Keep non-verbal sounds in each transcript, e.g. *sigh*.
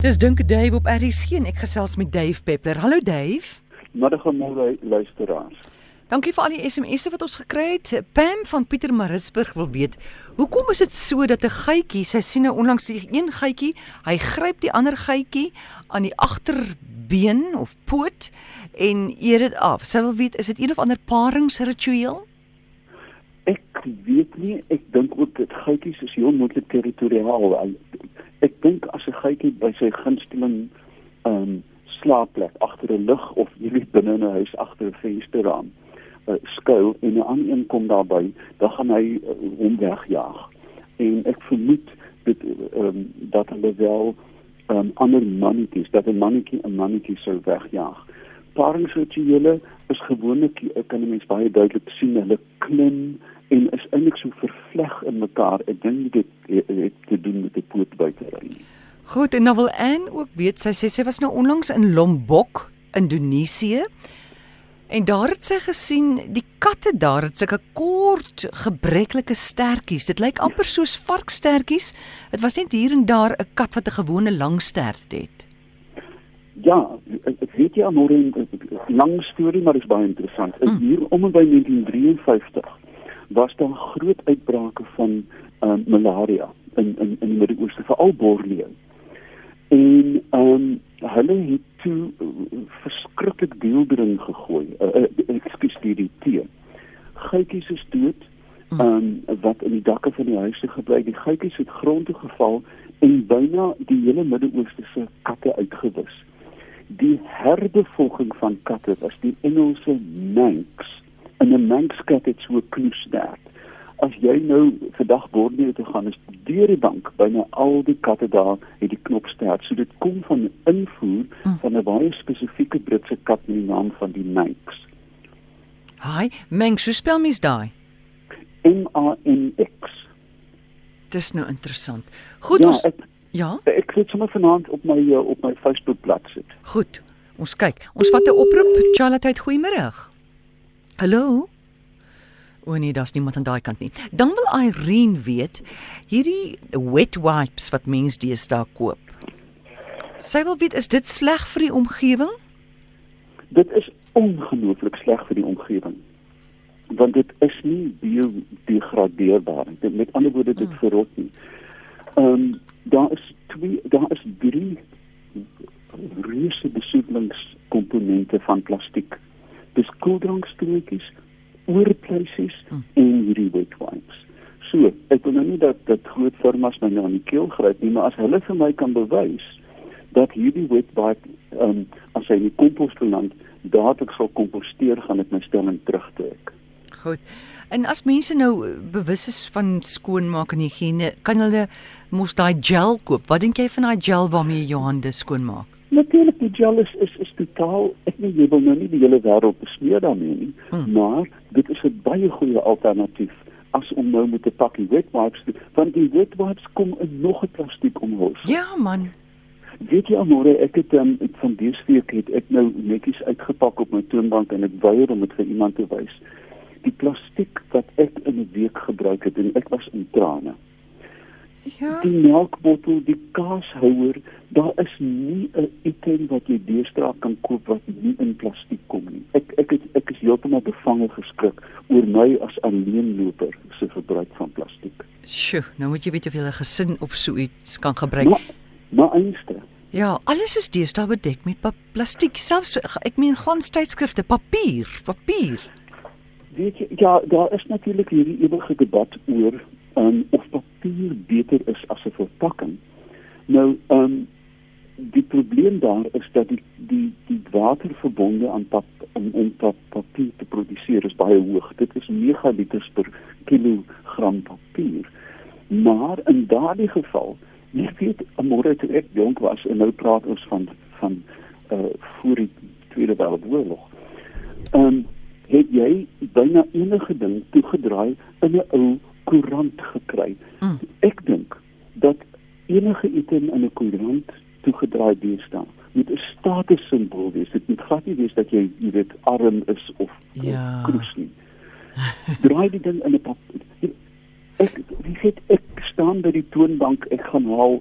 Dis dink Dave op RC en ek gesels met Dave Peppler. Hallo Dave. Middag aan môre luisteraars. Dankie vir al die SMS'e wat ons gekry het. Pam van Pieter Maritzburg wil weet, hoekom is dit so dat 'n geitjie, sy sien nou onlangs die een geitjie, hy gryp die ander geitjie aan die agterbeen of poot en eet dit af. Sy wil weet, is dit een of ander paringsritueel? Ek weet nie, ek dink ook dit geitjies is heel moontlik territoriaal ek dink as 'n geitjie by sy gunsteling ehm um, slaapplek agter 'n lig of hierdie binne in 'n huis agter 'n vensterraam uh, skuil en 'n ander een kom daarby, dan gaan hy uh, hom wegjaag. En ek vermoed dit ehm um, dat hulle wel ehm um, ander mannetjies, dat 'n mannetjie 'n mannetjie sou wegjaag. Paringsrituele is gewoonlik ek kan mens baie duidelik sien hulle klim en is eintlik so vervleg mekaar. Ek dink dit het te doen met die poot buitery. Goed, en nou wil Anne ook weet sy sê sy was nou onlangs in Lombok, Indonesië. En daar het sy gesien die katte daar het sulke kort gebreklike stertjies. Dit lyk amper soos varkstertjies. Dit was net hier en daar 'n kat wat 'n gewone lang stert het. Ja, ek, weet jy almore 'n lang storie, maar dit is baie interessant. Mm. Hier om en by 1953 was daar groot uitbrake van uh, malaria in in in die Midde-Ooste veral Borneo. En ehm um, hulle het toe uh, verskriklik deeldring gegooi. Uh, uh, Ekskuus die die tee. Geitjies is dood. Ehm um, wat in die dakke van die huise gebly. Die geitjies het grond toe geval en byna die hele Midde-Ooste se katte uitgewis. Die herbevolking van katte was die Engelse Manx in 'n Manx-kat het so 'n knoestert. As jy nou vandag Borneo toe gaan, is deur die bank byna al die katte daar het die knopstert. So dit kom van 'n invoer mm. van 'n baie spesifieke Britse kat met die naam van die Manx. Hi, Manx, hoe spel mens daai? M A N X. Dis nou interessant. Goed ja, ons ek, Ja. Ek het sommer vanaand op my uh, op my Facebook bladsy sit. Goed. Ons kyk. Ons vat 'n oproep. Charlotte, goeiemôre. Hallo. O nee, daar's niemand aan daai kant nie. Dan wil Irene weet hierdie wet wipes wat mense deesdae koop. Sy wil weet is dit sleg vir die omgewing? Dit is ongelooflik sleg vir die omgewing. Want dit is nie biodegradeerbaar nie. Met ander woorde dit mm. verrot nie. Ehm um, daar is twee daar is drie reuse besoedelingskomponente van plastiek dis koeldrankstreekies, oorpleisies hmm. en hierdie wet wipes. So, ek wil nou nie dat dat groot firmas my nou aan die keel gryp nie, maar as hulle vir my kan bewys dat hierdie wet wipe ehm um, as hy in die kompos beland, dadelik sal komposteer gaan dit my stelling terugtrek. Goed. En as mense nou bewus is van skoonmaak en higiëne, kan hulle mos daai gel koop. Wat dink jy van daai gel waarmee jy jou hande skoonmaak? Natuurlik die gel is is, is totaal ek weet jy wil nou nie die hele wêreld besmeer daarmee nie, hmm. maar dit is 'n baie goeie alternatief as om nou met 'n pakkie wet wipes te want die wet wipes kom in nog 'n plastiek omhels. Ja man. Weet jy almore ek het um, van dese week het ek nou netjies uitgepak op my toonbank en ek weier om dit vir iemand te wys. Die plastiek wat ek in 'n week gebruik het en ek was in trane. Ja. Die melkbottel, die kaashouer, daar is nie 'n item wat jy deesdae kan koop wat nie in plastiek kom nie. Ek ek het, ek is heeltemal bevange geskrik oor my as alleenloper se gebruik van plastiek. Sjoe, nou moet jy weet of jy 'n gesin of so iets kan gebruik. Maar, maar einste. Ja, alles is deesdae bedek met plastiek, selfs ek meen glanstydskrifte, papier, papier. Weet jy, ja, daar is natuurlik hierdie ewige debat oor um, of papier beter is as 'n verpakking. Nou, ehm um, die probleem daar is dat die die die waterverbonde aan pap om om pap, papier te produseer is baie hoog. Dit is megaliters per kilogram papier. Maar in daardie geval, jy weet, môre toe ek jonk was en nou praat ons van van uh voor die Tweede Wêreldoorlog. Ehm um, het jy byna enige ding toegedraai in 'n ou koerant gekry. Mm. Ek dink dat enige item in 'n koerant toegedraai deesdae met 'n status simbool wees. Dit moet glad nie wees dat jy jy weet arm is of ja. kroes nie. Draai dit dan in 'n pap. Ek wie weet ek staan by die toonbank, ek gaan haal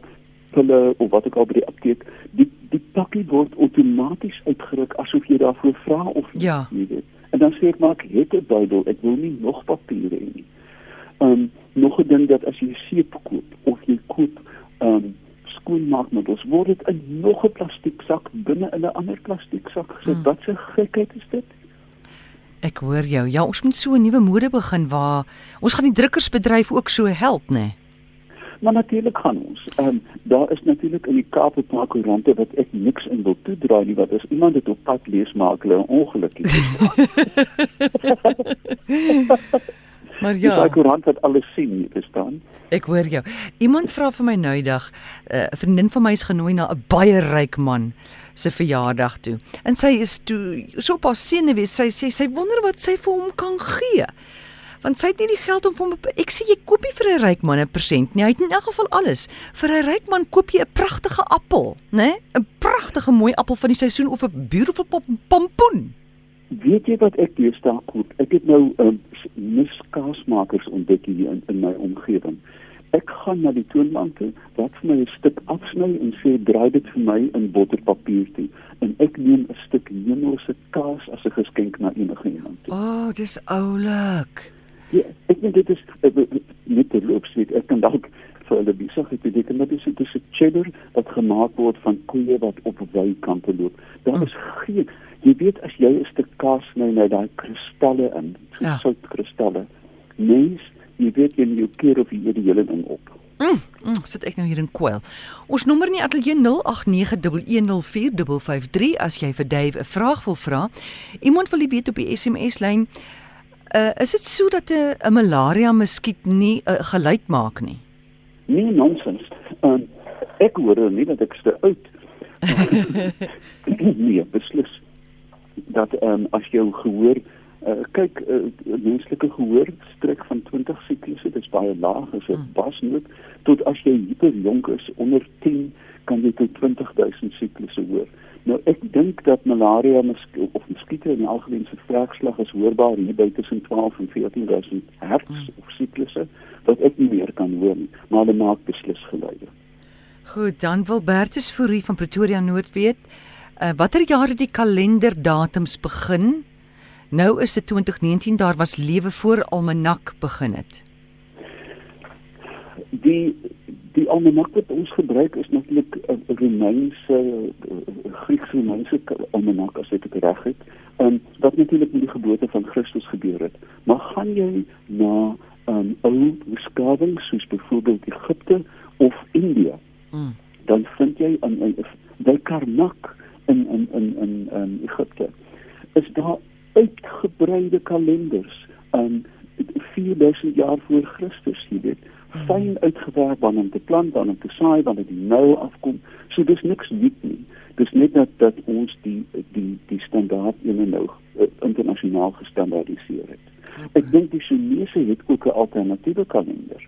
pille of wat ook al by die apteek, die die pakkie word outomaties uitgeruk asof jy daarvoor vra of Ja. jy weet. En dan sê ek maar ek het 'n Bybel, ek wil nie nog papiere hê nie. Um nog 'n ding dat as jy seep koop of jy koop um skoonmaakmiddels, word dit in nog 'n plastieksak binne in 'n ander plastieksak gesit. Mm. Wat 'n gekheid is dit? Ek hoor jou. Ja, ons moet so 'n nuwe mode begin waar ons gaan die drukkersbedryf ook so help, né? Nee? Maar natuurlik gaan ons. Ehm um, daar is natuurlik in die Kaap 'n paar koerante wat ek niks in wil toedra nie wat as iemand dit op pad lees maak hulle 'n ongeluk. *laughs* Maar Ja. Dis 'n koerant wat alles sien, jy verstaan? ek hoor jou. Iemand vra vir my nou die dag, eh, 'n vriendin van my is genooi na 'n baie ryk man se verjaardag toe. En sy is toe so op haar senuwees, sy sê sy, sy wonder wat sy vir hom kan gee. Want sy het nie die geld om vir hom ek sê jy koop nie vir 'n ryk man 'n persent nie. Hy het in elk geval alles. Vir 'n ryk man koop jy 'n pragtige appel, né? 'n Pragtige mooi appel van die seisoen of 'n beautiful pom pompoen. Weet jy wat ek deesdae koop? Ek het nou ehm um, miskaasmakers ontdek hier in, in my omgewing. Ek gaan na die toonbank toe, wat vir my 'n stuk afsny en sê draai dit vir my in botterpapier toe en ek neem 'n stuk hemelse kaas as 'n geskenk na enige iemand toe. O, oh, dis oulik. Ja, ek dink dit is net terloops weet ek kan dalk vir hulle besigheid beteken dat dit is 'n cheddar wat gemaak word van koeie wat op weikante loop. Daar is geen jy weet as jy 'n stuk kaas sny nou daai kristalle in, so Ja. soutkristalle. Mens, jy weet jy jou keer of jy die hele ding op. Mm, mm, sit ek nou hier in kwel. Ons nommer in die ateljee 0891104553 as jy vir Dave 'n vraag wil vra. Iemand wil nie weet op die SMS lyn uh is dit so dat 'n 'n malaria muskiet nie uh, geluid maak nie? Nee nonsens. Um, ek hoor nie dat ek ste oud. *laughs* *laughs* nee, beslis dat ehm um, as jou gehoor uh, kyk uh, menslike gehoor strek van 20 siklusse, dit is baie laag, is 'n Hmm. basnoot tot as jy hiper jonk is onder 10 kan jy tot 20000 siklusse hoor. Nou ek dink dat malaria misk of muskiete in algemeen se vlerkslag is hoorbaar hier by tussen 12 en 14000 hertz Hmm. of siklusse wat ek nie meer kan hoor nie, maar hulle maak beslis geluide. Goed, dan wil Bertus Fourie van Pretoria Noord weet, uh, watter jaar het die kalenderdatums begin? Nou is dit 2019, daar was lewe voor almanak begin het. Die die almanak wat ons gebruik is natuurlik 'n Romeinse eh, Grieks-Romeinse almanak as ek dit reg het. En wat natuurlik met die geboorte van Christus gebeur het. Maar gaan jy na 'n um, ou skawings soos byvoorbeeld Egipte of India, Mm. dan vind jy aan in, by Karnak in in in in in Egipte is daar uitgebreide kalenders aan 4000 jaar voor Christus, jy weet, fyn uitgewerk wanneer om te plant, wanneer om te saai, wanneer die nou afkom. So dis niks nuut nie. Dis net dat dat ons die die die standaard ene nou uh, internasionaal gestandaardiseer het. Ek dink die Chinese het ook 'n alternatiewe kalender.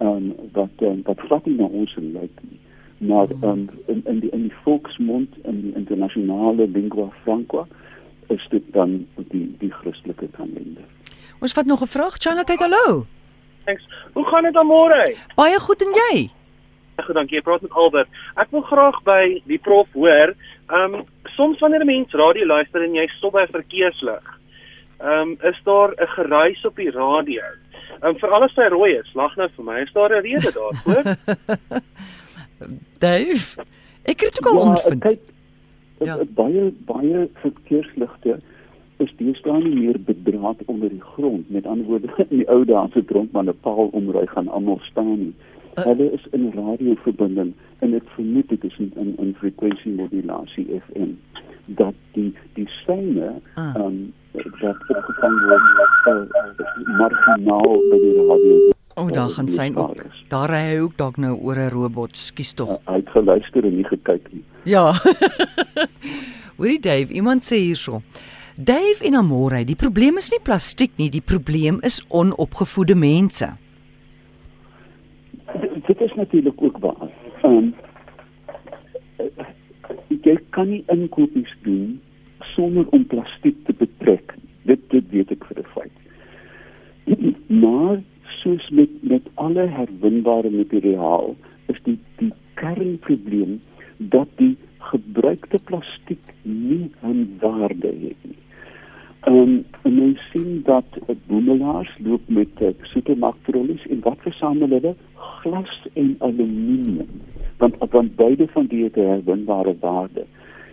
Um, wat um, wat glad nie na ons lyk nie. Maar um, in in die in die volksmond in die internasionale lingua franca is dit dan die die Christelike kalender. Ons vat nog 'n vraag. Chanat, hallo. Thanks. Hoe gaan dit dan môre? Baie goed en jy? Goed, dankie. Ek praat met Albert. Ek wil graag by die prof hoor. Ehm um, soms wanneer 'n mens radio luister en jy stop by 'n verkeerslig, ehm um, is daar 'n geruis op die radio. Ehm um, veral as hy rooi is, lag nou vir my. Is daar 'n rede daarvoor? *laughs* Dave. Ek het dit ook al ondervind. kyk Ja. ja. baie baie verkeersligte is deesdae nie meer bedraad onder die grond. Met ander woorde, *laughs* in die ou dae se grond maar 'n paal omry gaan almal staan nie. Uh. Hulle is in radioverbinding en ek vermoed dit is in in, in frekwensiemodulasie FM dat die die syne Ah. ehm um, wat opgevang word uh, marginaal by die radio. O, oh, daar gaan syn is. Daar ry hy ook dalk nou oor 'n robot. Skus tog. Uh, hy het geluister en nie gekyk nie. Ja. *laughs* Hoorie Dave, iemand sê hierso. Dave en Amore, die probleem is nie plastiek nie, die probleem is onopgevoede mense. D- dit is natuurlik ook waar. Ehm um, jy kan nie inkopies doen sonder om plastiek te betrek. Dit dit weet ek vir 'n feit. *clears throat* Maar soos met met alle herwinbare materiaal is die die kernprobleem dat die gebruikte plastiek nie 'n waarde het nie. Um, en men sien dat uh, boemelaars loop met uh, supermarktrollies en wat versamel hulle? Glas en aluminium. Want want beide van die het herwinbare waarde.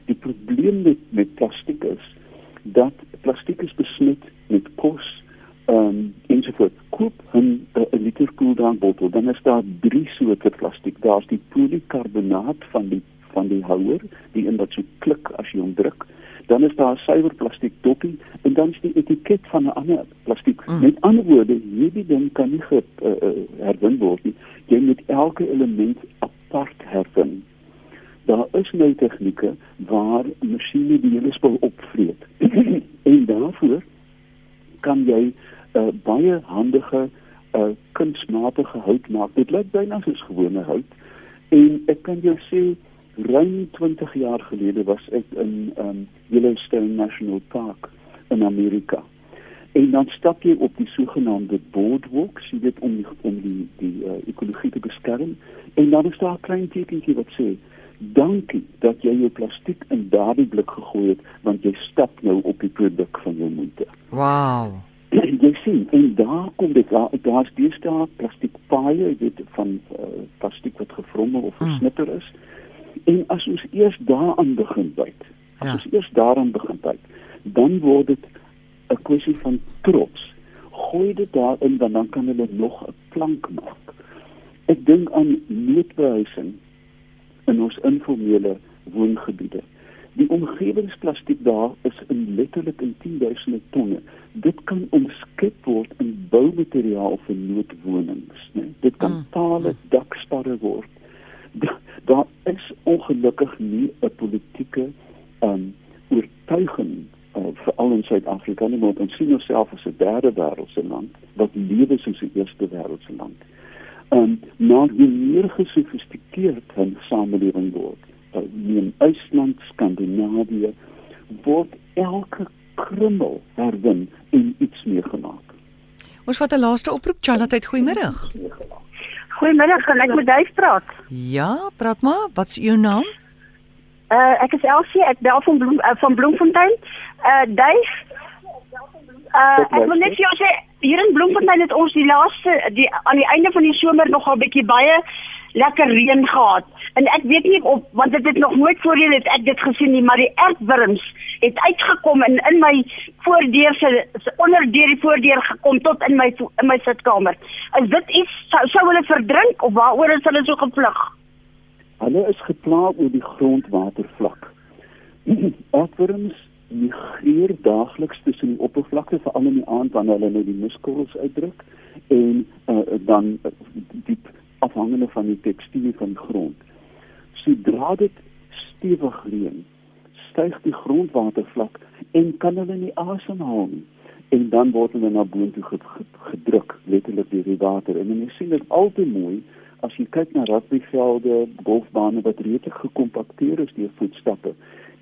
Die probleem met met plastiek is dat plastiek is besmet met kos ehm um, ensovoort. Koop 'n 'n liter koeldrankbottel, dan is daar drie soorte plastiek. Daar's die polikarbonaat van die van die houer, die in wat so klik as jy hom druk dan is daar 'n suiwer plastiek doppie en dan is die etiket van 'n ander plastiek. Mm. Met ander woorde, hierdie ding kan nie ge, uh, uh, herwin word nie. Jy moet elke element apart herwin. Daar is nou tegnieke waar masjiene die hele spul opvreet. *clears throat* en daarvoor kan jy uh, baie handige uh, kunsmatige hout maak. Dit lyk byna soos gewone hout. En ek kan jou sê ruim 20 jaar gelede was ek in um, Yellowstone National Park in Amerika. En dan stap jy op die sogenaamde boardwalk, jy weet om die, om die die uh, ekologie te beskerm en dan is daar 'n klein tekentjie wat sê dankie dat jy jou plastiek in daardie blik gegooi het want jy stap nou op die produk van jou moeite. Wow. *clears throat* jy sien en daar kom dit daar daar's deesdae plastiek paaie, jy weet van uh, plastiek wat gevrommel of hmm. gesnitter is. En as ons eers daaraan begin byt, as ja. ons eers daaraan begin byt, dan word dit 'n kwessie van trots. Gooi dit daarin dan dan kan hulle nog 'n plank maak. Ek dink aan noodbehuising in ons informele woongebiede. Die omgewingsplastiek daar is in letterlik in 10000 tonne. Dit kan omskep word in boumateriaal vir noodwonings, né? Dit kan tale mm. daksparre word daar is ongelukkig nie 'n politieke um oortuiging uh, veral in Suid-Afrika nie want ons sien onsself as 'n derde wêreldse land wat lewe soos 'n eerste wêreldse land. Um maar hoe meer gesofistikeerd 'n samelewing word, in IJsland, Skandinawië word elke krummel herwin en iets meer gemaak. Ons vat 'n laaste oproep, Charlotte, goeiemôre. Goeiemiddag, kan ek met Duif praat? Ja, praat maar. Wat is jou naam? Uh ek is Elsie, ek bel van Bloem uh, van Bloemfontein. Uh Duif. Uh ek wil net vir jou sê hier in Bloemfontein het ons die laaste die aan die einde van die somer nogal bietjie baie lekker reën gehad. En ek weet nie of want dit het nog nooit voorheen het ek dit gesien nie, maar die ertwurms het uitgekom en in my voordeur se onder deur die voordeur gekom tot in my in my sitkamer. Is dit iets sou, sou hulle verdrink of waaroor is hulle so gevlug? Hulle is gepla oor die grondwatervlak. *clears throat* Ertwurms migreer daagliks tussen die oppervlakte veral in die aand wanneer hulle nou die muskorrels uitdruk en uh, dan uh, diep afhangende van die tekstuur van die grond. Sodra dit stewig reën, styg die grondwatervlak en kan hulle nie asemhaal nie en dan word hulle na boontoe gedruk letterlik deur die water en jy sien dit altyd mooi as jy kyk na rugbyvelde, golfbane wat redelik gekompakteer is deur voetstappe.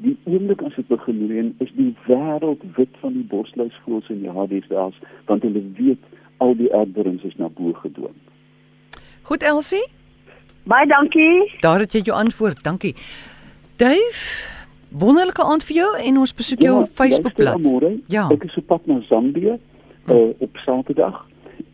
Die oomblik as dit begin reën, is die wêreld wit van die bosluisvoëls en die hadesdaas want hulle weet al die aardbewings is na bo gedwing. Goed Elsie? Baie dankie. Daar het jy jou antwoord. Dankie. Dave, wonderlike aand vir jou en ons besoek jou ja, Facebookblad. Ja. Ek is op pad na Zambië hm. uh, op Saterdag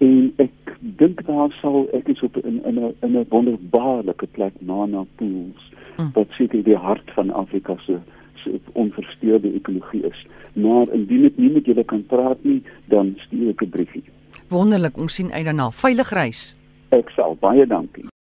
en ek dink daar sal ek is op in in 'n in 'n wonderbaarlike plek Nana Pools hm. wat seker die hart van Afrika se se onversteurde ekologie is. Maar indien ek nie met julle kan praat nie, dan stuur ek 'n briefie. Wonderlik, ons sien uit daarna. Veilig reis. Ek sal baie dankie.